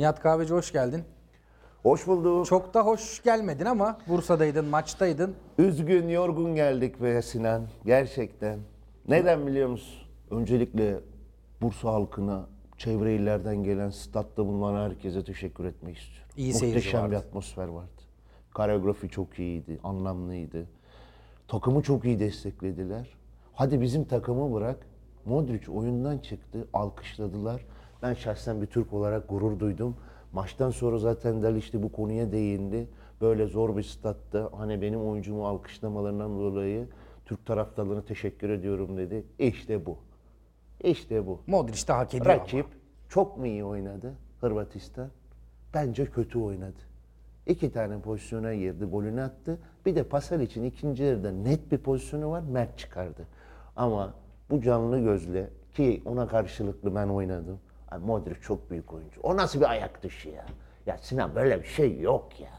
Nihat Kahveci hoş geldin. Hoş bulduk. Çok da hoş gelmedin ama Bursa'daydın, maçtaydın. Üzgün, yorgun geldik be Sinan. Gerçekten. Neden biliyor musun? Öncelikle Bursa halkına, çevre illerden gelen, statta bulunan herkese teşekkür etmek istiyorum. İyi seyirci Muhteşem vardı. bir atmosfer vardı. Koreografi çok iyiydi, anlamlıydı. Takımı çok iyi desteklediler. Hadi bizim takımı bırak. Modric oyundan çıktı, alkışladılar. Ben şahsen bir Türk olarak gurur duydum. Maçtan sonra zaten Del işte bu konuya değindi. Böyle zor bir statta hani benim oyuncumu alkışlamalarından dolayı Türk taraftarlarına teşekkür ediyorum dedi. İşte bu. İşte bu. Modric de hak ediyor ama. Rakip çok mu iyi oynadı Hırvatistan? Bence kötü oynadı. İki tane pozisyona girdi, golünü attı. Bir de Pasal için ikinci yarıda net bir pozisyonu var, Mert çıkardı. Ama bu canlı gözle ki ona karşılıklı ben oynadım. Ay Modric çok büyük oyuncu. O nasıl bir ayak dışı ya? Ya Sinan böyle bir şey yok ya.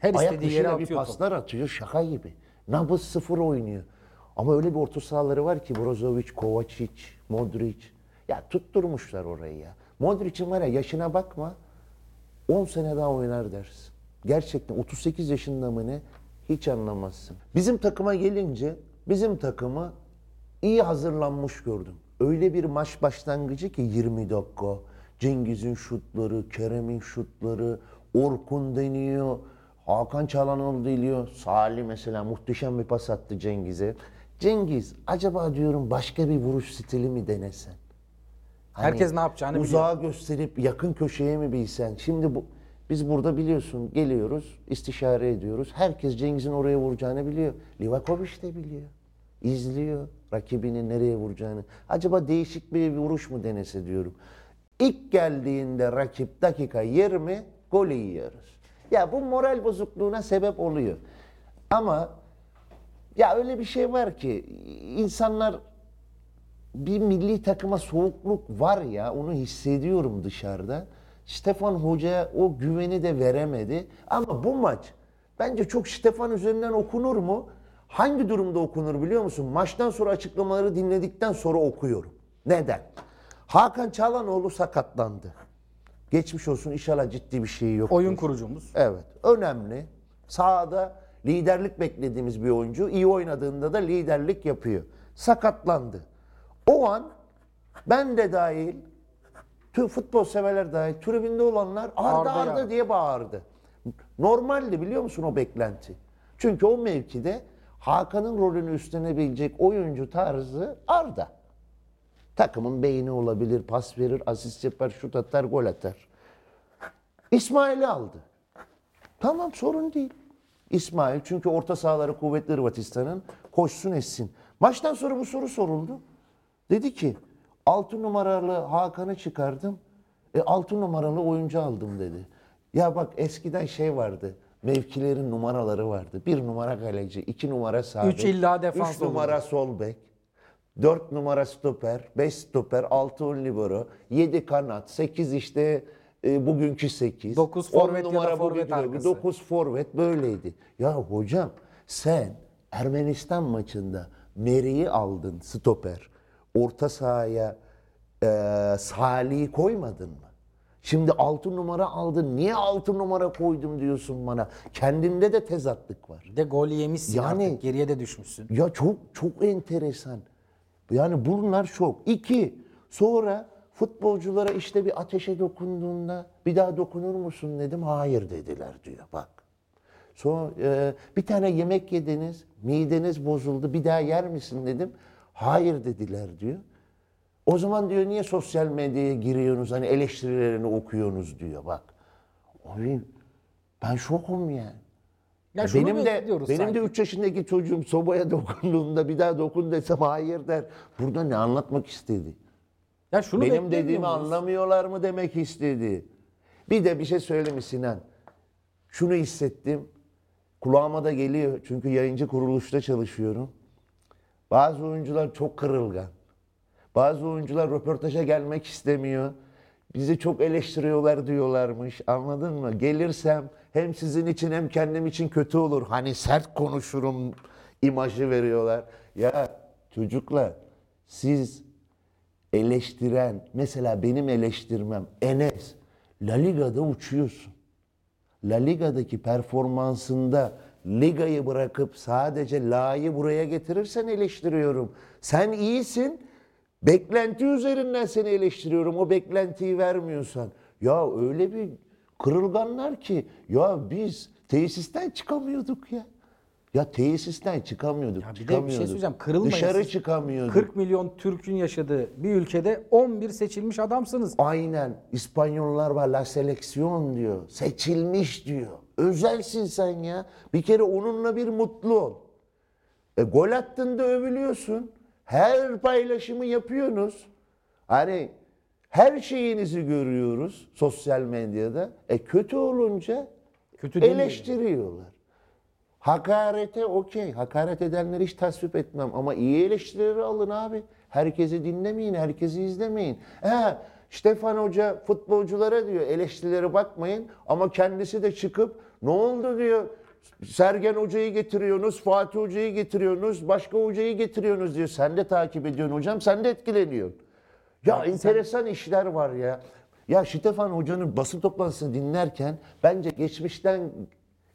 Her Ayak istediği yere bir atıyor topu. paslar atıyor şaka gibi. Nabız sıfır oynuyor. Ama öyle bir orta sahaları var ki Brozovic, Kovacic, Modric. Ya tutturmuşlar orayı ya. Modric'in var ya yaşına bakma 10 sene daha oynar dersin. Gerçekten 38 yaşında mı ne hiç anlamazsın. Bizim takıma gelince bizim takımı iyi hazırlanmış gördüm. Öyle bir maç başlangıcı ki 20 dakika. Cengiz'in şutları, Kerem'in şutları, Orkun deniyor. Hakan Çalhanoğlu deniyor. Salih mesela muhteşem bir pas attı Cengiz'e. Cengiz acaba diyorum başka bir vuruş stili mi denesen? Hani Herkes ne yapacağını biliyor. Uzağa gösterip yakın köşeye mi bilsen? Şimdi bu biz burada biliyorsun geliyoruz, istişare ediyoruz. Herkes Cengiz'in oraya vuracağını biliyor. Livakovic de biliyor. İzliyor rakibinin nereye vuracağını. Acaba değişik bir vuruş mu denese diyorum. İlk geldiğinde rakip dakika 20 gol yiyoruz. Ya bu moral bozukluğuna sebep oluyor. Ama ya öyle bir şey var ki insanlar bir milli takıma soğukluk var ya onu hissediyorum dışarıda. Stefan Hoca'ya o güveni de veremedi. Ama bu maç bence çok Stefan üzerinden okunur mu? Hangi durumda okunur biliyor musun? Maçtan sonra açıklamaları dinledikten sonra okuyorum. Neden? Hakan Çalhanoğlu sakatlandı. Geçmiş olsun inşallah ciddi bir şey yok. Oyun kurucumuz. Evet. Önemli. Sahada liderlik beklediğimiz bir oyuncu. iyi oynadığında da liderlik yapıyor. Sakatlandı. O an ben de dahil, tüm futbol severler dahil, tribünde olanlar Arda Arda Arda, ya. diye bağırdı. Normaldi biliyor musun o beklenti. Çünkü o mevkide Hakan'ın rolünü üstlenebilecek oyuncu tarzı Arda. Takımın beyni olabilir, pas verir, asist yapar, şut atar, gol atar. İsmail'i aldı. Tamam sorun değil. İsmail çünkü orta sahaları kuvvetli Hırvatistan'ın koşsun etsin. Maçtan sonra bu soru soruldu. Dedi ki 6 numaralı Hakan'ı çıkardım. E 6 numaralı oyuncu aldım dedi. Ya bak eskiden şey vardı. Mevkilerin numaraları vardı. Bir numara kaleci, iki numara sağ Üç illa defans üç numara olurdu. sol bek. 4 numara stoper, 5 stoper, 6 ön libero, 7 kanat, 8 işte e, bugünkü 8. Dokuz forvet ya da forvet arkası. 9 forvet böyleydi. Ya hocam sen Ermenistan maçında Meri'yi aldın stoper. Orta sahaya e, Salih'i koymadın mı? Şimdi 6 numara aldın. Niye 6 numara koydum diyorsun bana? Kendinde de tezatlık var. Bir de gol yemişsin Yani- artık. Geriye de düşmüşsün. Ya çok çok enteresan. Yani bunlar şok. İki, sonra futbolculara işte bir ateşe dokunduğunda bir daha dokunur musun dedim. Hayır dediler diyor bak. Sonra e, bir tane yemek yediniz, mideniz bozuldu bir daha yer misin dedim. Hayır dediler diyor. O zaman diyor niye sosyal medyaya giriyorsunuz hani eleştirilerini okuyorsunuz diyor bak. Abi ben şokum yani. Ya benim de benim sanki. de 3 yaşındaki çocuğum sobaya dokunduğunda bir daha dokun desem hayır der. Burada ne anlatmak istedi? Ya şunu benim dediğimi anlamıyorlar mı demek istedi. Bir de bir şey söyleyeyim mi Sinan? Şunu hissettim. Kulağıma da geliyor çünkü yayıncı kuruluşta çalışıyorum. Bazı oyuncular çok kırılgan. Bazı oyuncular röportaja gelmek istemiyor. Bizi çok eleştiriyorlar diyorlarmış. Anladın mı? Gelirsem hem sizin için hem kendim için kötü olur. Hani sert konuşurum imajı veriyorlar. Ya çocuklar siz eleştiren, mesela benim eleştirmem Enes La Liga'da uçuyorsun. La Liga'daki performansında Liga'yı bırakıp sadece La'yı buraya getirirsen eleştiriyorum. Sen iyisin, beklenti üzerinden seni eleştiriyorum. O beklentiyi vermiyorsan. Ya öyle bir kırılganlar ki ya biz tesisten çıkamıyorduk ya. Ya tesisten çıkamıyorduk, Ya bir de bir şey çıkamıyorduk. söyleyeceğim. Kırılmayın Dışarı siz. çıkamıyorduk. 40 milyon Türk'ün yaşadığı bir ülkede 11 seçilmiş adamsınız. Aynen. İspanyollar var la seleksiyon diyor. Seçilmiş diyor. Özelsin sen ya. Bir kere onunla bir mutlu ol. E, gol attığında övülüyorsun. Her paylaşımı yapıyorsunuz. Hani her şeyinizi görüyoruz sosyal medyada. E kötü olunca Kötü eleştiriyorlar. Hakarete okey. Hakaret edenleri hiç tasvip etmem. Ama iyi eleştirileri alın abi. Herkesi dinlemeyin, herkesi izlemeyin. He, Stefan Hoca futbolculara diyor eleştirilere bakmayın. Ama kendisi de çıkıp ne oldu diyor. Sergen Hoca'yı getiriyorsunuz, Fatih Hoca'yı getiriyorsunuz, başka hocayı getiriyorsunuz diyor. Sen de takip ediyorsun hocam, sen de etkileniyorsun. Ya enteresan işler var ya. Ya Stefan Hoca'nın basın toplantısını dinlerken bence geçmişten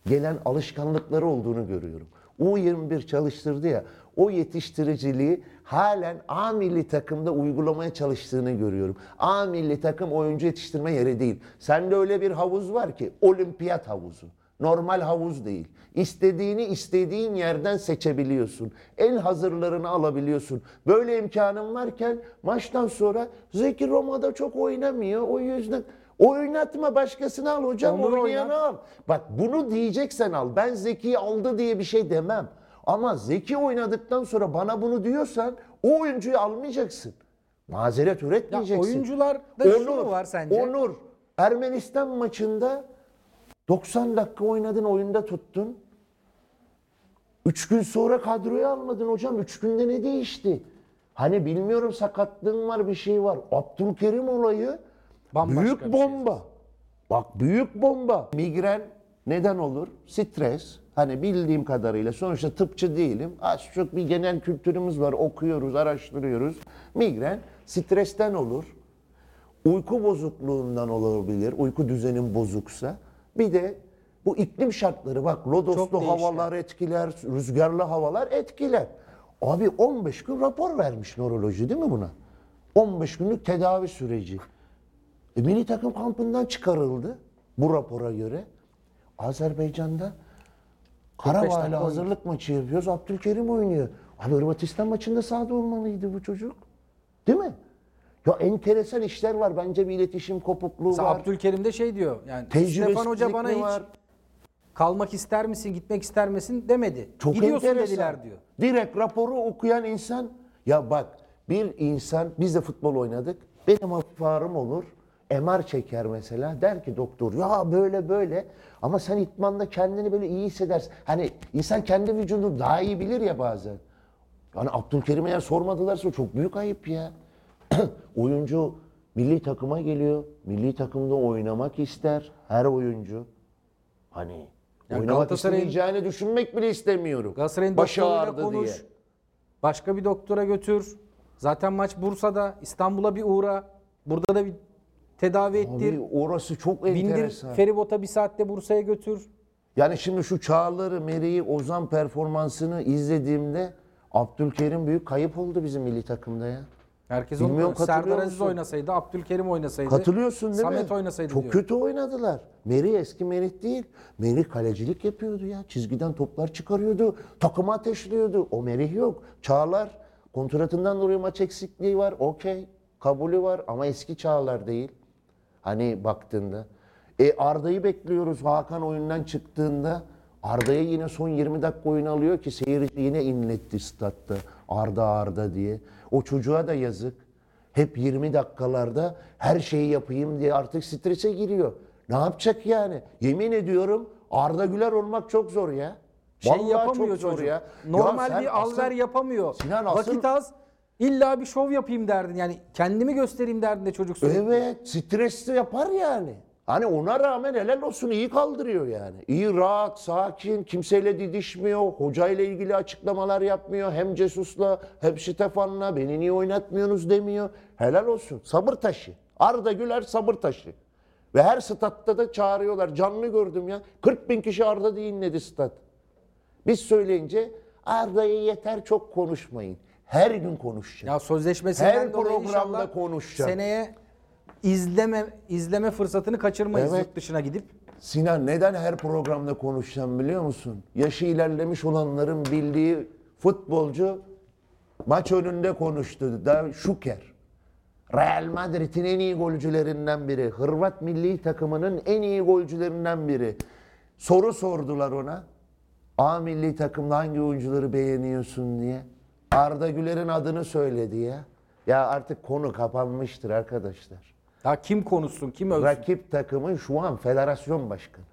gelen alışkanlıkları olduğunu görüyorum. U21 çalıştırdı ya, o yetiştiriciliği halen A milli takımda uygulamaya çalıştığını görüyorum. A milli takım oyuncu yetiştirme yeri değil. Sende öyle bir havuz var ki olimpiyat havuzu. Normal havuz değil. İstediğini istediğin yerden seçebiliyorsun. En hazırlarını alabiliyorsun. Böyle imkanın varken maçtan sonra Zeki Roma'da çok oynamıyor. O yüzden oynatma başkasını al hocam Onur oynayanı oynat. al. Bak bunu diyeceksen al. Ben Zeki'yi aldı diye bir şey demem. Ama Zeki oynadıktan sonra bana bunu diyorsan o oyuncuyu almayacaksın. Mazeret Ya üretmeyeceksin. oyuncularda şu mu var sence? Onur. Ermenistan maçında 90 dakika oynadın oyunda tuttun. 3 gün sonra kadroya almadın hocam. 3 günde ne değişti? Hani bilmiyorum sakatlığın var bir şey var. Abdülkerim olayı Bambaşka büyük şey. bomba. Bak büyük bomba. Migren neden olur? Stres. Hani bildiğim kadarıyla sonuçta tıpçı değilim. Az çok bir genel kültürümüz var. Okuyoruz, araştırıyoruz. Migren stresten olur. Uyku bozukluğundan olabilir. Uyku düzenin bozuksa. Bir de bu iklim şartları bak lodoslu havalar etkiler, rüzgarlı havalar etkiler. Abi 15 gün rapor vermiş nöroloji değil mi buna? 15 günlük tedavi süreci. E, milli takım kampından çıkarıldı bu rapora göre. Azerbaycan'da 45 Karabağ'la hazırlık maçı yapıyoruz. Abdülkerim oynuyor. Abi Hırvatistan maçında sahada olmalıydı bu çocuk. Değil mi? Ya enteresan işler var. Bence bir iletişim kopukluğu Mesela var. Abdülkerim de şey diyor. Yani Tecrübesizlik Stefan Hoca bana hiç var? kalmak ister misin, gitmek ister misin demedi. Çok Gidiyorsun enteresan. dediler diyor. Direkt raporu okuyan insan ya bak bir insan biz de futbol oynadık. Benim hafif olur. MR çeker mesela. Der ki doktor ya böyle böyle. Ama sen itmanda kendini böyle iyi hissedersin. Hani insan kendi vücudunu daha iyi bilir ya bazen. Yani Abdülkerim'e sormadılarsa çok büyük ayıp ya. oyuncu milli takıma geliyor. Milli takımda oynamak ister. Her oyuncu. Hani Yani oynamak istemeyeceğini düşünmek bile istemiyorum. Galatasaray'ın Başı ağrıdı konuş. diye. Başka bir doktora götür. Zaten maç Bursa'da. İstanbul'a bir uğra. Burada da bir tedavi ettir. Abi orası çok Bindir enteresan. feribota bir saatte Bursa'ya götür. Yani şimdi şu Çağlar'ı, Meri'yi, Ozan performansını izlediğimde Abdülkerim büyük kayıp oldu bizim milli takımda ya. Herkes Bilmiyorum, onu Serdar Aziz musun? oynasaydı, Abdülkerim oynasaydı. Katılıyorsun değil mi? Samet oynasaydı Çok diyor. kötü oynadılar. Meri eski Meri değil. Meri kalecilik yapıyordu ya. Çizgiden toplar çıkarıyordu. Takımı ateşliyordu. O Meri yok. Çağlar kontratından dolayı maç eksikliği var. Okey. Kabulü var ama eski Çağlar değil. Hani baktığında. E Arda'yı bekliyoruz Hakan oyundan çıktığında. Arda'ya yine son 20 dakika oyun alıyor ki seyirci yine inletti statta. Arda Arda diye. O çocuğa da yazık. Hep 20 dakikalarda her şeyi yapayım diye artık strese giriyor. Ne yapacak yani? Yemin ediyorum Arda Güler olmak çok zor ya. Şey Vallahi yapamıyor çok zor çocuk. ya. Normal Ya bir alver yapamıyor. Sinan asıl- Vakit az. İlla bir şov yapayım derdin. Yani kendimi göstereyim derdinde çocuk sürekli. Evet, stresli yapar yani. Hani ona rağmen helal olsun iyi kaldırıyor yani. İyi rahat, sakin, kimseyle didişmiyor, hocayla ilgili açıklamalar yapmıyor. Hem Cesus'la hem Stefan'la beni niye oynatmıyorsunuz demiyor. Helal olsun. Sabır taşı. Arda Güler sabır taşı. Ve her statta da çağırıyorlar. Canlı gördüm ya. 40 bin kişi Arda dinledi stat. Biz söyleyince Arda'ya yeter çok konuşmayın. Her gün konuşacağım. Ya sözleşmesinden Her programda konuşacağım. Seneye izleme izleme fırsatını kaçırmayız Evet. yurt dışına gidip. Sinan neden her programda konuşacağım biliyor musun? Yaşı ilerlemiş olanların bildiği futbolcu maç önünde konuştu. Da Şuker. Real Madrid'in en iyi golcülerinden biri. Hırvat milli takımının en iyi golcülerinden biri. Soru sordular ona. A milli takımda hangi oyuncuları beğeniyorsun diye. Arda Güler'in adını söyledi ya. Ya artık konu kapanmıştır arkadaşlar. Ya kim konuşsun, kim övsün? Rakip takımın şu an federasyon başkanı.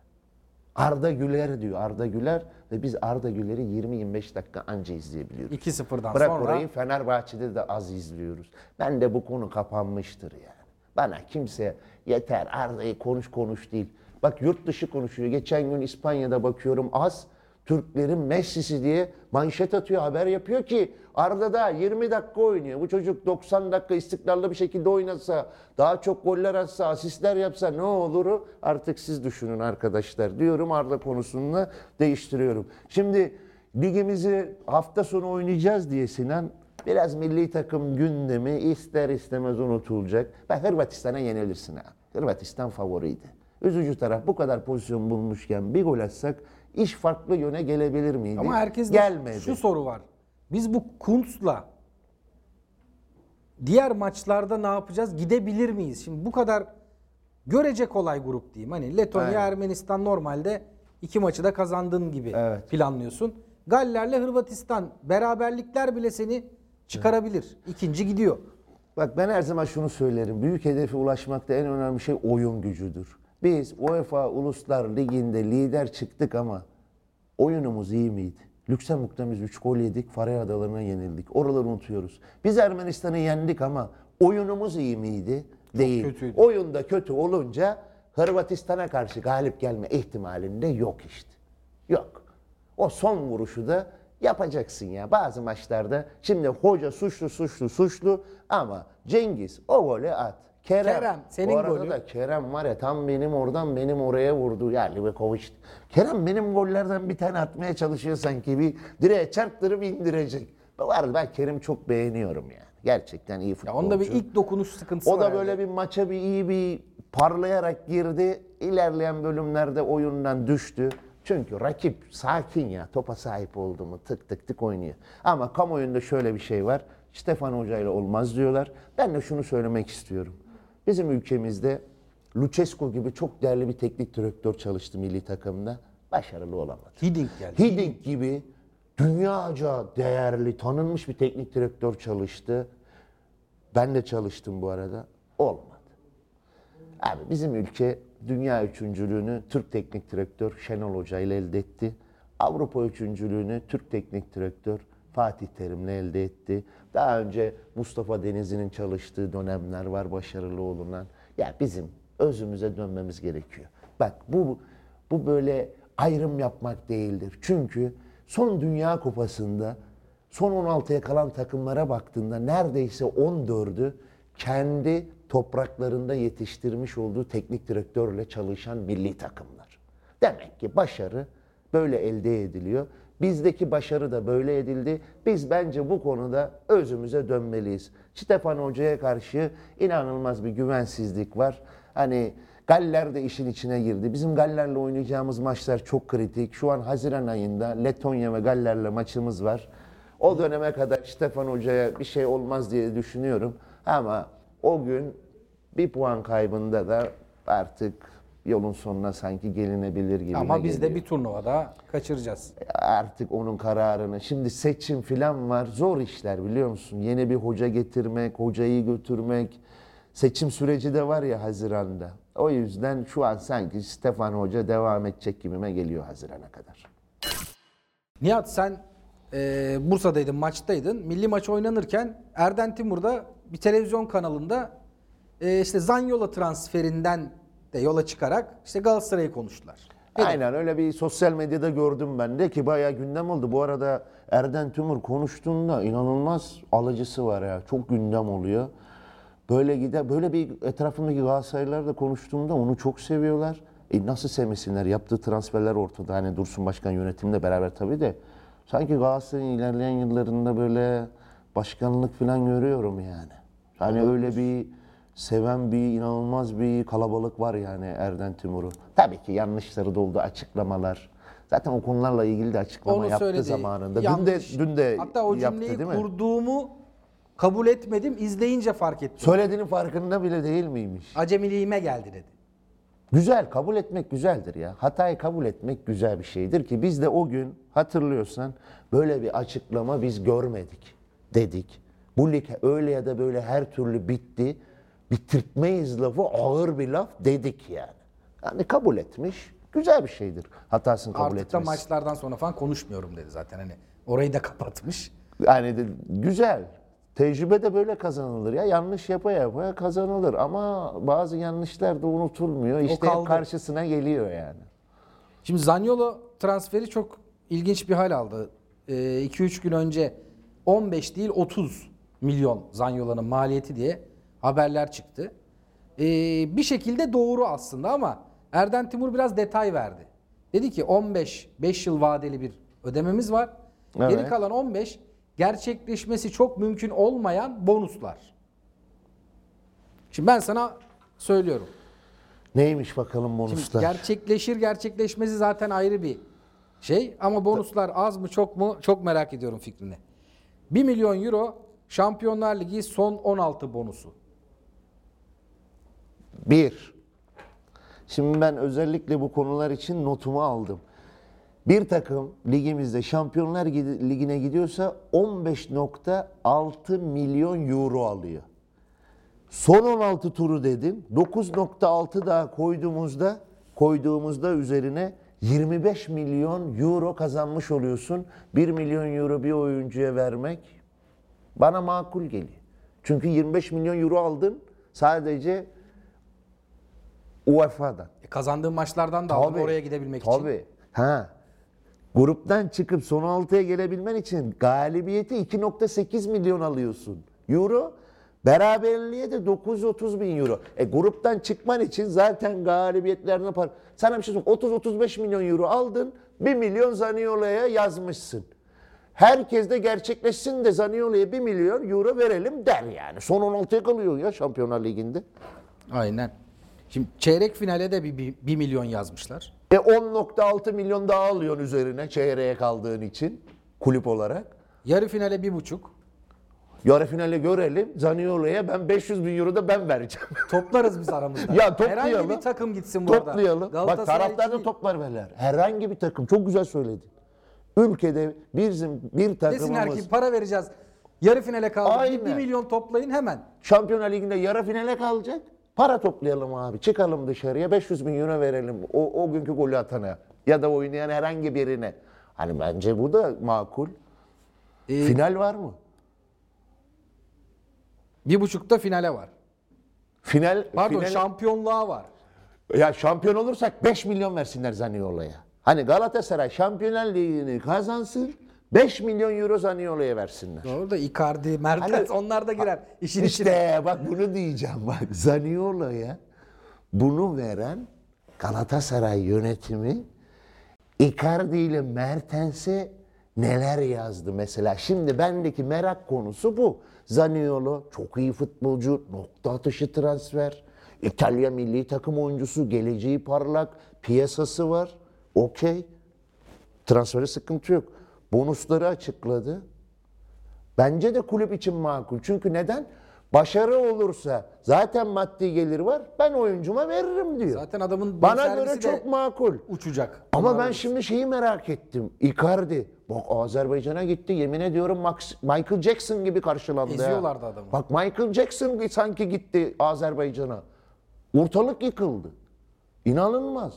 Arda Güler diyor. Arda Güler ve biz Arda Güler'i 20-25 dakika anca izleyebiliyoruz. 2-0'dan Bırak sonra orayı Fenerbahçe'de de az izliyoruz. Ben de bu konu kapanmıştır yani. Bana kimse yeter Arda'yı konuş konuş değil. Bak yurt dışı konuşuyor. Geçen gün İspanya'da bakıyorum az Türklerin Messi'si diye manşet atıyor, haber yapıyor ki Arda da 20 dakika oynuyor. Bu çocuk 90 dakika istikrarlı bir şekilde oynasa, daha çok goller atsa, asistler yapsa ne olur? Artık siz düşünün arkadaşlar diyorum Arda konusunda değiştiriyorum. Şimdi ligimizi hafta sonu oynayacağız diye Sinan biraz milli takım gündemi ister istemez unutulacak. Ben Hırvatistan'a yenilirsin ha. Hırvatistan favoriydi. Üzücü taraf bu kadar pozisyon bulmuşken bir gol atsak iş farklı yöne gelebilir miydi? ama herkes gelmedi. şu soru var. Biz bu Kuntz'la diğer maçlarda ne yapacağız? Gidebilir miyiz? Şimdi bu kadar görece kolay grup diyeyim. Hani Letonya, Aynen. Ermenistan normalde iki maçı da kazandığın gibi Evet. planlıyorsun. Galler'le Hırvatistan beraberlikler bile seni çıkarabilir. İkinci gidiyor. Bak ben her zaman şunu söylerim. Büyük hedefe ulaşmakta en önemli şey oyun gücüdür. Biz UEFA Uluslar Ligi'nde lider çıktık ama oyunumuz iyi miydi? Lüksemburg'da biz 3 gol yedik, Faroe Adaları'na yenildik. Oraları unutuyoruz. Biz Ermenistan'ı yendik ama oyunumuz iyi miydi? Değil. kötüydü. Oyunda kötü olunca Hırvatistan'a karşı galip gelme ihtimalinde yok işte. Yok. O son vuruşu da yapacaksın ya. Bazı maçlarda şimdi hoca suçlu suçlu suçlu ama Cengiz o golü at. Kerem, Kerem, senin bu arada golü. da Kerem var ya tam benim oradan benim oraya vurdu. Ya Livakovic. Kerem benim gollerden bir tane atmaya çalışıyor sanki. Bir direğe çarptırıp indirecek. Var ben Kerim çok beğeniyorum yani. Gerçekten iyi Ya futbolcu. onda bir ilk dokunuş sıkıntısı O var. da böyle bir maça bir iyi bir parlayarak girdi. İlerleyen bölümlerde oyundan düştü. Çünkü rakip sakin ya. Topa sahip oldu mu tık tık tık oynuyor. Ama kamuoyunda şöyle bir şey var. Stefan Hoca ile olmaz diyorlar. Ben de şunu söylemek istiyorum. Bizim ülkemizde Lucescu gibi çok değerli bir teknik direktör çalıştı milli takımda. Başarılı olamadı. Hiddink geldi. Hiddink gibi dünyaca değerli, tanınmış bir teknik direktör çalıştı. Ben de çalıştım bu arada. Olmadı. Abi bizim ülke dünya üçüncülüğünü Türk teknik direktör Şenol Hoca ile elde etti. Avrupa üçüncülüğünü Türk teknik direktör Fatih Terim'le elde etti. Daha önce Mustafa Denizli'nin çalıştığı dönemler var başarılı olunan. Ya bizim özümüze dönmemiz gerekiyor. Bak bu bu böyle ayrım yapmak değildir. Çünkü son Dünya Kupası'nda son 16'ya kalan takımlara baktığında neredeyse 14'ü kendi topraklarında yetiştirmiş olduğu teknik direktörle çalışan milli takımlar. Demek ki başarı böyle elde ediliyor. Bizdeki başarı da böyle edildi. Biz bence bu konuda özümüze dönmeliyiz. Stefan Hoca'ya karşı inanılmaz bir güvensizlik var. Hani Galler de işin içine girdi. Bizim Galler'le oynayacağımız maçlar çok kritik. Şu an Haziran ayında Letonya ve Galler'le maçımız var. O döneme kadar Stefan Hoca'ya bir şey olmaz diye düşünüyorum. Ama o gün bir puan kaybında da artık yolun sonuna sanki gelinebilir gibi Ama biz de geliyor. bir turnuvada kaçıracağız. Artık onun kararını. Şimdi seçim falan var. Zor işler biliyor musun? Yeni bir hoca getirmek, hocayı götürmek. Seçim süreci de var ya Haziran'da. O yüzden şu an sanki Stefan Hoca devam edecek gibime geliyor Haziran'a kadar. Nihat sen e, Bursa'daydın, maçtaydın. Milli maç oynanırken Erden Timur'da bir televizyon kanalında e, işte Zanyola transferinden de yola çıkarak işte Galatasaray'ı konuştular. Aynen öyle bir sosyal medyada gördüm ben de ki bayağı gündem oldu. Bu arada Erden Tümür konuştuğunda inanılmaz alıcısı var ya. Çok gündem oluyor. Böyle gider, böyle bir etrafımdaki Galatasaraylılarla konuştuğumda onu çok seviyorlar. E nasıl sevmesinler? Yaptığı transferler ortada. Hani Dursun Başkan yönetimle beraber tabii de. Sanki Galatasaray'ın ilerleyen yıllarında böyle başkanlık falan görüyorum yani. Hani öyle bir seven bir inanılmaz bir kalabalık var yani Erden Timur'u. Tabii ki yanlışları da oldu açıklamalar. Zaten o konularla ilgili de açıklama Onu yaptı söyledi. zamanında. Yanlış. Dün de dün de Hatta o yaptı cümleyi değil mi? kurduğumu kabul etmedim. izleyince fark ettim. Söylediğinin farkında bile değil miymiş? Acemiliğime geldi dedi. Güzel, kabul etmek güzeldir ya. Hatayı kabul etmek güzel bir şeydir ki biz de o gün hatırlıyorsan böyle bir açıklama biz görmedik dedik. Bu lig öyle ya da böyle her türlü bitti. Bitirtmeyiz lafı ağır bir laf dedik yani. Yani kabul etmiş. Güzel bir şeydir. Hatasını kabul Artık da etmesi. maçlardan sonra falan konuşmuyorum dedi zaten hani. Orayı da kapatmış. Yani de, güzel. Tecrübe de böyle kazanılır ya. Yanlış yapa yapa kazanılır ama bazı yanlışlar da unutulmuyor. İşte karşısına geliyor yani. Şimdi Zaniolo transferi çok ilginç bir hal aldı. 2-3 gün önce 15 değil 30 milyon Zaniolo'nun maliyeti diye haberler çıktı. Ee, bir şekilde doğru aslında ama Erden Timur biraz detay verdi. Dedi ki 15 5 yıl vadeli bir ödememiz var. Geri Evet. kalan 15 gerçekleşmesi çok mümkün olmayan bonuslar. Şimdi ben sana söylüyorum. Neymiş bakalım Şimdi bonuslar? gerçekleşir gerçekleşmesi zaten ayrı bir şey ama bonuslar az mı çok mu çok merak ediyorum fikrini. 1 milyon euro Şampiyonlar Ligi son 16 bonusu. Bir. Şimdi ben özellikle bu konular için notumu aldım. Bir takım ligimizde Şampiyonlar Ligi'ne gidiyorsa 15.6 milyon euro alıyor. Son 16 turu dedim. 9.6 daha koyduğumuzda koyduğumuzda üzerine 25 milyon euro kazanmış oluyorsun. 1 milyon euro bir oyuncuya vermek bana makul geliyor. Çünkü 25 milyon euro aldın sadece UEFA'dan. E, kazandığın maçlardan da aldın oraya gidebilmek için. Tabii. Ha. Gruptan çıkıp son 6'ya gelebilmen için galibiyeti 2.8 milyon alıyorsun. Euro. Beraberliğe de 930 bin euro. E gruptan çıkman için zaten galibiyetlerine par. Sana bir şey söyleyeyim. 30-35 milyon euro aldın. 1 milyon Zaniolo'ya yazmışsın. Herkes de gerçekleşsin de Zaniolo'ya 1 milyon euro verelim der yani. Son 16'ya kalıyor ya Şampiyonlar Ligi'nde. Aynen. Şimdi çeyrek finale de bir, bir, 1 milyon yazmışlar. E 10.6 milyon daha alıyorsun üzerine çeyreğe kaldığın için kulüp olarak. Yarı finale 1,5. Yarı finale görelim. Zaniolo'ya ben 500 bin euro da ben vereceğim. Toplarız biz aramızda. Ya toplayalım. Herhangi bir takım gitsin bu arada. Toplayalım. Bak taraftar da toplar verirler. Herhangi bir takım. Çok güzel söyledin. Ülkede bizim bir Desinler takımımız ki para vereceğiz. Yarı finale kaldı. Aynen. 1 milyon toplayın hemen. Şampiyonlar Ligi'nde yarı finale kalacak. Para toplayalım abi. Çıkalım dışarıya 500 bin euro verelim o, o günkü golü atana. Ya da oynayan herhangi birine. Hani bence bu da makul. Ee, Final var mı? Bir buçukta finale var. Final, Pardon final- şampiyonluğa var. Ya şampiyon olursak 5 milyon versinler Zaniolo'ya. Hani Galatasaray Şampiyonlar Ligi'ni kazansın 5 milyon euro Zaniolo'ya versinler. Doğru da Icardi, Mertens Hani- onlar da girer. İşin içine. İşte bak bunu diyeceğim bak Zaniolo'ya bunu veren Galatasaray yönetimi Icardi ile Mertens'e neler yazdı mesela. Şimdi bendeki merak konusu bu. Zaniolo çok iyi futbolcu, nokta atışı transfer. İtalya milli takım oyuncusu, geleceği parlak, piyasası var. Okey. Transferi sıkıntı yok. Bonusları açıkladı. Bence de kulüp için makul. Çünkü neden? Başarı olursa zaten maddi gelir var. Ben oyuncuma veririm diyor. Zaten adamın Bana göre çok makul. uçacak. Ama Onlar ben olursa. şimdi şeyi merak ettim. Icardi. Bak Azerbaycan'a gitti. Yemin ediyorum Max, Michael Jackson gibi karşılandı. ya. Eziyorlardı adamı. Bak Michael Jackson sanki gitti Azerbaycan'a. Ortalık yıkıldı. İnanılmaz.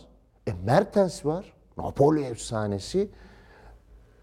E Mertens var. Napoli efsanesi.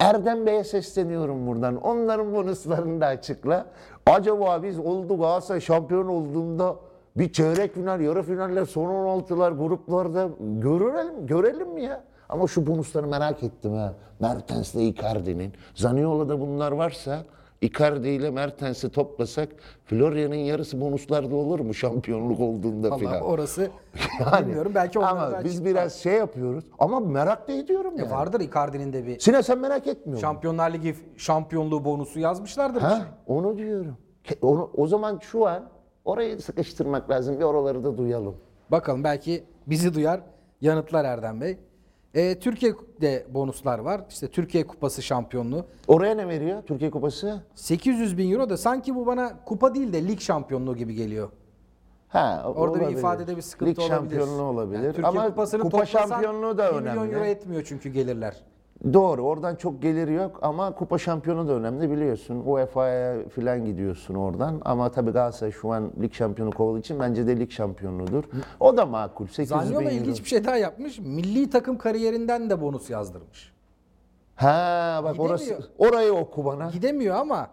Erdem Bey'e sesleniyorum buradan. Onların bonuslarını da açıkla. Acaba biz oldu Galatasaray şampiyon olduğunda bir çeyrek final, yarı finaller, son 16'lar gruplarda görelim, görelim mi ya? Ama şu bonusları merak ettim ha. Mertens'le Icardi'nin. Zaniolo'da bunlar varsa Icardi ile Mertens'i toplasak Florya'nın yarısı bonuslarda olur mu şampiyonluk olduğunda filan. orası Yani, bilmiyorum. Belki onlara ama biz açık biraz şey yapıyoruz ama merak da ediyorum yani. E vardır Icardi'nin de bir Sine sen merak etmiyor? Şampiyonlar Ligi şampiyonluğu bonusu yazmışlardır. Ha, şey. onu diyorum. Onu, o zaman şu an orayı sıkıştırmak lazım. Bir oraları da duyalım. Bakalım belki bizi duyar yanıtlar Erdem Bey. E, Türkiye'de bonuslar var. İşte Türkiye Kupası şampiyonluğu. Oraya ne veriyor Türkiye Kupası? 800 bin euro da sanki bu bana kupa değil de lig şampiyonluğu gibi geliyor. Ha, Orada olabilir. bir ifadede bir sıkıntı Lig olabilir. şampiyonluğu olabilir. Yani Türkiye Ama Kupası'nı kupa toplasan şampiyonluğu da 1 milyon önemli. euro etmiyor çünkü gelirler. Doğru. Oradan çok geliri yok ama kupa şampiyonu da önemli biliyorsun. UEFA'ya falan gidiyorsun oradan. Ama tabii Galatasaray şu an lig şampiyonu kovalı için bence de lig şampiyonudur. O da makul. 800 Zanyola bin euro. ilginç bir şey daha yapmış. Milli takım kariyerinden de bonus yazdırmış. Ha bak Gidemiyor. orası orayı oku bana. Gidemiyor ama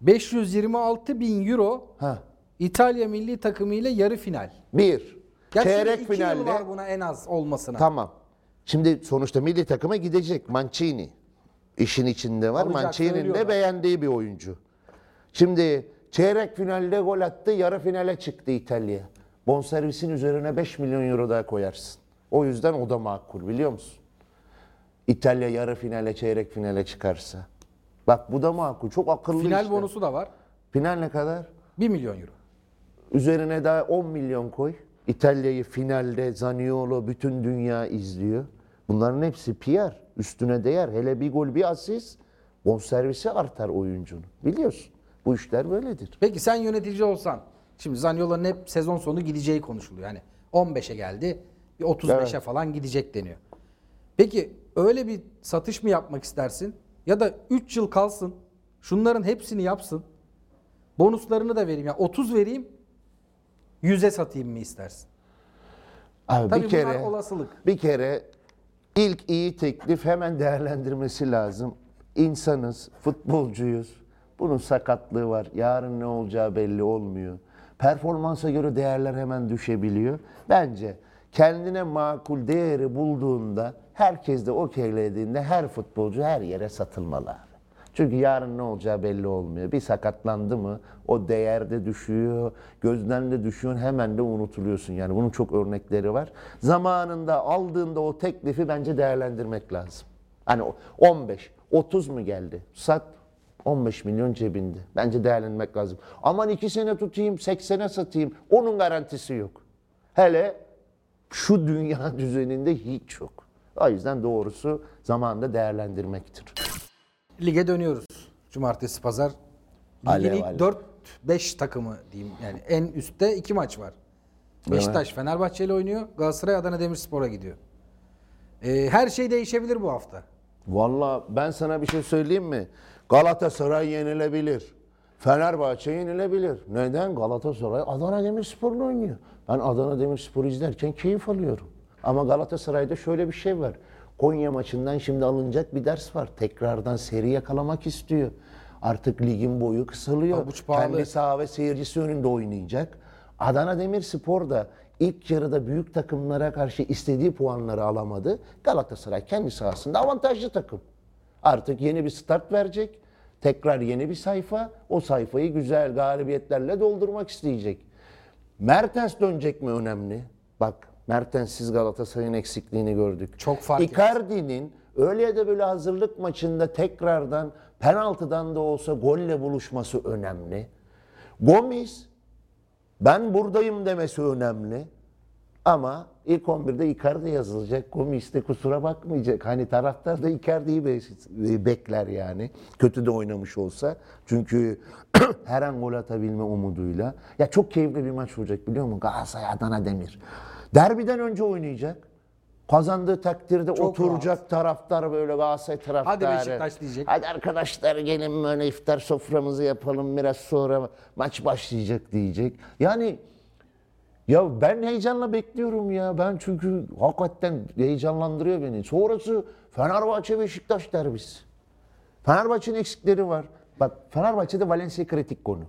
526 bin euro Ha. İtalya milli takımı ile yarı final. Bir. Gerçi Çeyrek iki yıl finalde. var buna en az olmasına. Tamam. Şimdi sonuçta milli takıma gidecek Mancini. İşin içinde var. Alacak, Mancini'nin de beğendiği bir oyuncu. Şimdi çeyrek finalde gol attı, yarı finale çıktı İtalya. Bonservisin üzerine 5 milyon euro daha koyarsın. O yüzden o da makul biliyor musun? İtalya yarı finale, çeyrek finale çıkarsa. Bak bu da makul. Çok akıllı Final işte. bonusu da var. Final ne kadar? 1 milyon euro. Üzerine daha 10 milyon koy. İtalya'yı finalde Zaniolo bütün dünya izliyor. Bunların hepsi PR. Üstüne değer. Hele bir gol bir asist bonservisi artar oyuncunun. Biliyorsun. Bu işler böyledir. Peki sen yönetici olsan, şimdi Zaniolo'nun hep sezon sonu gideceği konuşuluyor. Yani 15'e geldi, bir 35'e Evet. falan gidecek deniyor. Peki öyle bir satış mı yapmak istersin? Ya da 3 yıl kalsın, şunların hepsini yapsın, bonuslarını da vereyim. Yani 30 vereyim, 100'e satayım mı istersin? Abi Tabii bir kere olasılık. bir kere ilk iyi teklif hemen değerlendirmesi lazım. İnsanız, futbolcuyuz. Bunun sakatlığı var. Yarın ne olacağı belli olmuyor. Performansa göre değerler hemen düşebiliyor. Bence kendine makul değeri bulduğunda, herkes de okeylediğinde her futbolcu her yere satılmalı. Çünkü yarın ne olacağı belli olmuyor. Bir sakatlandı mı o değerde düşüyor, gözden de düşüyor, hemen de unutuluyorsun. Yani bunun çok örnekleri var. Zamanında aldığında o teklifi bence değerlendirmek lazım. Hani o 15, 30 mu geldi? Sat 15 milyon cebinde. Bence değerlendirmek lazım. Aman 2 sene tutayım, 80'e satayım. Onun garantisi yok. Hele şu dünya düzeninde hiç yok. O yüzden doğrusu zamanında değerlendirmektir. Lige dönüyoruz. Cumartesi, pazar. Ligin Alev, ilk alev. 4-5 takımı diyeyim. Yani en üstte iki maç var. Beşiktaş Fenerbahçe ile oynuyor. Galatasaray Adana Demirspor'a gidiyor. Ee, her şey değişebilir bu hafta. Valla ben sana bir şey söyleyeyim mi? Galatasaray yenilebilir. Fenerbahçe yenilebilir. Neden? Galatasaray Adana Demirspor'la oynuyor. Ben Adana Demirspor'u izlerken keyif alıyorum. Ama Galatasaray'da şöyle bir şey var. Konya maçından şimdi alınacak bir ders var. Tekrardan seri yakalamak istiyor. Artık ligin boyu kısalıyor. Kendi saha ve seyircisi önünde oynayacak. Adana Demirspor da ilk yarıda büyük takımlara karşı istediği puanları alamadı. Galatasaray kendi sahasında avantajlı takım. Artık yeni bir start verecek. Tekrar yeni bir sayfa. O sayfayı güzel galibiyetlerle doldurmak isteyecek. Mertens dönecek mi önemli? Bak Mertens'siz Galatasaray'ın eksikliğini gördük. Çok fark. Icardi'nin öyle ya da böyle hazırlık maçında tekrardan penaltıdan da olsa golle buluşması önemli. Gomis ben buradayım demesi önemli. Ama ilk 11'de Icardi yazılacak. Gomis de kusura bakmayacak. Hani taraftar da Icardi'yi be- bekler yani. Kötü de oynamış olsa. Çünkü her an gol atabilme umuduyla. Ya çok keyifli bir maç olacak biliyor musun? Galatasaray Adana Demir. Derbiden önce oynayacak. Kazandığı takdirde Çok oturacak taraftar böyle Galatasaray taraftarı. Hadi Beşiktaş diyecek. Hadi arkadaşlar gelin böyle iftar soframızı yapalım biraz sonra maç başlayacak diyecek. Yani ya ben heyecanla bekliyorum ya. Ben çünkü hakikaten heyecanlandırıyor beni. Sonrası Fenerbahçe Beşiktaş derbisi. Fenerbahçe'nin eksikleri var. Bak Fenerbahçe'de Valencia kritik konu.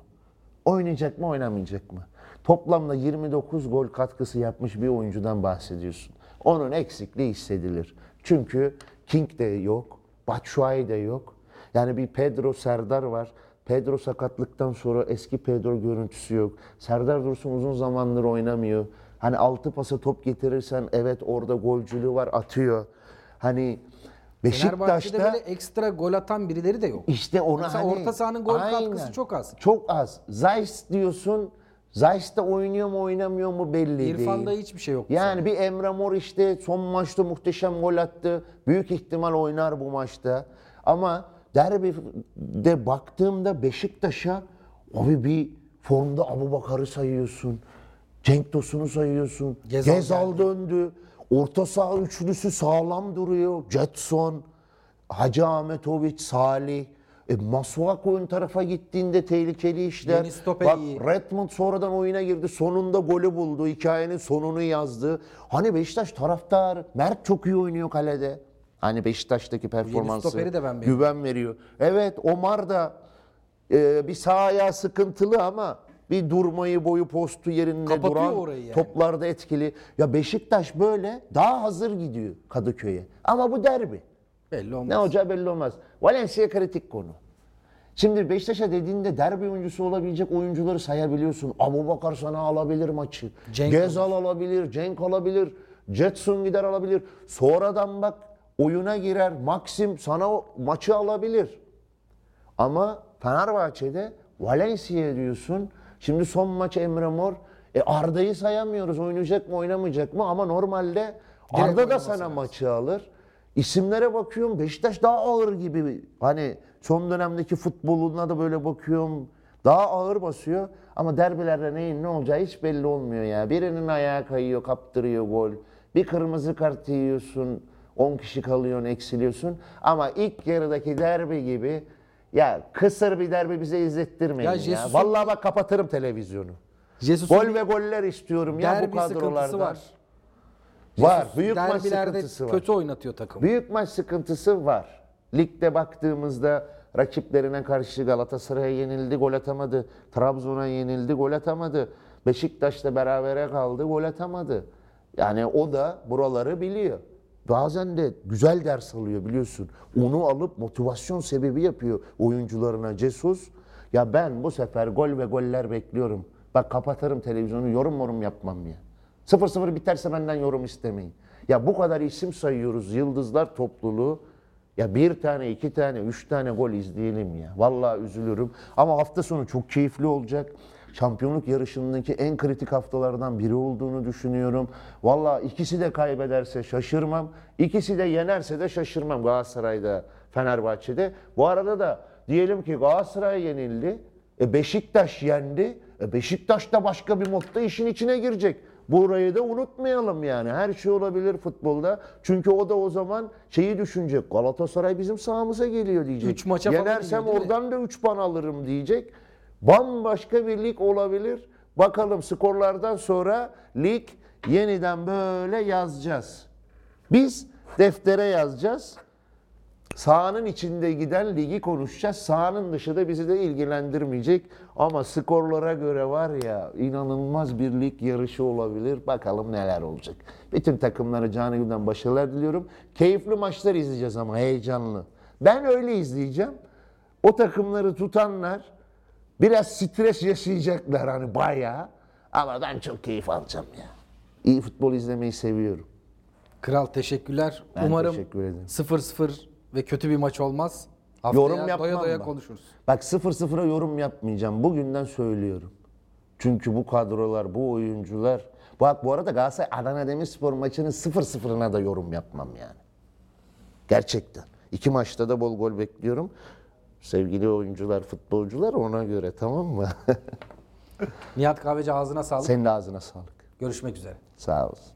Oynayacak mı oynamayacak mı? Toplamda 29 gol katkısı yapmış bir oyuncudan bahsediyorsun. Onun eksikliği hissedilir. Çünkü King de yok, Batshuayi de yok. Yani bir Pedro Serdar var. Pedro sakatlıktan sonra eski Pedro görüntüsü yok. Serdar Dursun uzun zamandır oynamıyor. Hani altı pasa top getirirsen evet orada golcülüğü var atıyor. Hani Beşiktaş'ta böyle ekstra gol atan birileri de yok. işte ona Mesela hani orta sahanın gol Aynen. katkısı çok az. Çok az. Zayt diyorsun. Zayt da oynuyor mu oynamıyor mu belli değil. İrfan'da hiçbir şey yok. Yani bir Emre Mor işte son maçta muhteşem gol attı. Büyük ihtimal oynar bu maçta. Ama derbide baktığımda Beşiktaş'a abi bir formda Abu Bakar'ı sayıyorsun. Cenk Tosun'u sayıyorsun. Gezal Gezal, döndü. Orta saha üçlüsü sağlam duruyor. Jetson, Hacı Ahmetoviç, Salih. E, Masuako ön tarafa gittiğinde tehlikeli işler. Bak iyi. Redmond sonradan oyuna girdi. Sonunda golü buldu. Hikayenin sonunu yazdı. Hani Beşiktaş taraftar. Mert çok iyi oynuyor kalede. Hani Beşiktaş'taki performansı güven veriyor. Evet Omar da e, bir sağ ayağı sıkıntılı ama bir durmayı boyu postu yerinde Kapatıyor duran orayı yani. toplarda etkili. Ya Beşiktaş böyle daha hazır gidiyor Kadıköy'e. Ama bu derbi. Belli olmaz. Ne olacağı belli olmaz. Valencia kritik konu. Şimdi Beşiktaş'a dediğinde derbi oyuncusu olabilecek oyuncuları sayabiliyorsun. Abu Bakar sana alabilir maçı. Cenk Gezal alabilir, Cenk alabilir, Jetson gider alabilir. Sonradan bak oyuna girer, Maxim sana o maçı alabilir. Ama Fenerbahçe'de Valencia diyorsun. Şimdi son maç Emre Mor. E Arda'yı sayamıyoruz. Oynayacak mı oynamayacak mı? Ama normalde Arda da sana lazım. maçı alır. İsimlere bakıyorum. Beşiktaş daha ağır gibi. Hani son dönemdeki futboluna da böyle bakıyorum. Daha ağır basıyor. Ama derbilerde neyin ne olacağı hiç belli olmuyor ya. Birinin ayağı kayıyor, kaptırıyor gol. Bir kırmızı kart yiyorsun. 10 kişi kalıyorsun, eksiliyorsun. Ama ilk yarıdaki derbi gibi ya kısır bir derbi bize izlettirmeyin Ya ya. Vallahi bak kapatırım televizyonu. Jesus'un Gol ve goller istiyorum ya bu kadrolarda. var. Var. Büyük maç sıkıntısı var. kötü oynatıyor takım. Büyük maç sıkıntısı var. Ligde baktığımızda rakiplerine karşı Galatasaray'a yenildi, gol atamadı. Trabzon'a yenildi, gol atamadı. Beşiktaş'la berabere kaldı, gol atamadı. Yani o da buraları biliyor. Bazen de güzel ders alıyor biliyorsun. Onu alıp motivasyon sebebi yapıyor oyuncularına Jesus. Ya ben bu sefer gol ve goller bekliyorum. Bak kapatırım televizyonu, yorum yorum yapmam ya. 0-0 biterse benden yorum istemeyin. Ya bu kadar isim sayıyoruz, yıldızlar topluluğu. Ya bir tane, iki tane, üç tane gol izleyelim ya. Vallahi üzülürüm. Ama hafta sonu çok keyifli olacak. Şampiyonluk yarışındaki en kritik haftalardan biri olduğunu düşünüyorum. Vallahi ikisi de kaybederse şaşırmam. İkisi de yenerse de şaşırmam Galatasaray'da, Fenerbahçe'de. Bu arada da diyelim ki Galatasaray yenildi. E Beşiktaş yendi. E Beşiktaş da başka bir modda işin içine girecek. Burayı da unutmayalım yani. Her şey olabilir futbolda. Çünkü o da o zaman şeyi düşünecek. Galatasaray bizim sahamıza geliyor diyecek. Üç maça Yenersem gidiyor, oradan da 3 puan alırım diyecek. Bambaşka bir lig olabilir. Bakalım skorlardan sonra lig yeniden böyle yazacağız. Biz deftere yazacağız. Sahanın içinde giden ligi konuşacağız. Sahanın dışı da bizi de ilgilendirmeyecek. Ama skorlara göre var ya inanılmaz bir lig yarışı olabilir. Bakalım neler olacak. Bütün takımlara canı gönülden başarılar diliyorum. Keyifli maçlar izleyeceğiz ama heyecanlı. Ben öyle izleyeceğim. O takımları tutanlar biraz stres yaşayacaklar hani bayağı. Ama ben çok keyif alacağım ya. İyi futbol izlemeyi seviyorum. Kral teşekkürler. Ben Umarım teşekkür ederim. 0-0 ve kötü bir maç olmaz. Haftaya Yorum yapmam doya doya ben. konuşuruz. Bak 0-0'a yorum yapmayacağım. Bugünden söylüyorum. Çünkü bu kadrolar, bu oyuncular... Bak bu arada Galatasaray Adana Demirspor maçının 0-0'ına da yorum yapmam yani. Gerçekten. İki maçta da bol gol bekliyorum. Sevgili oyuncular, futbolcular ona göre tamam mı? Nihat Kahveci ağzına sağlık. Senin de ağzına sağlık. Görüşmek üzere. Sağ olsun.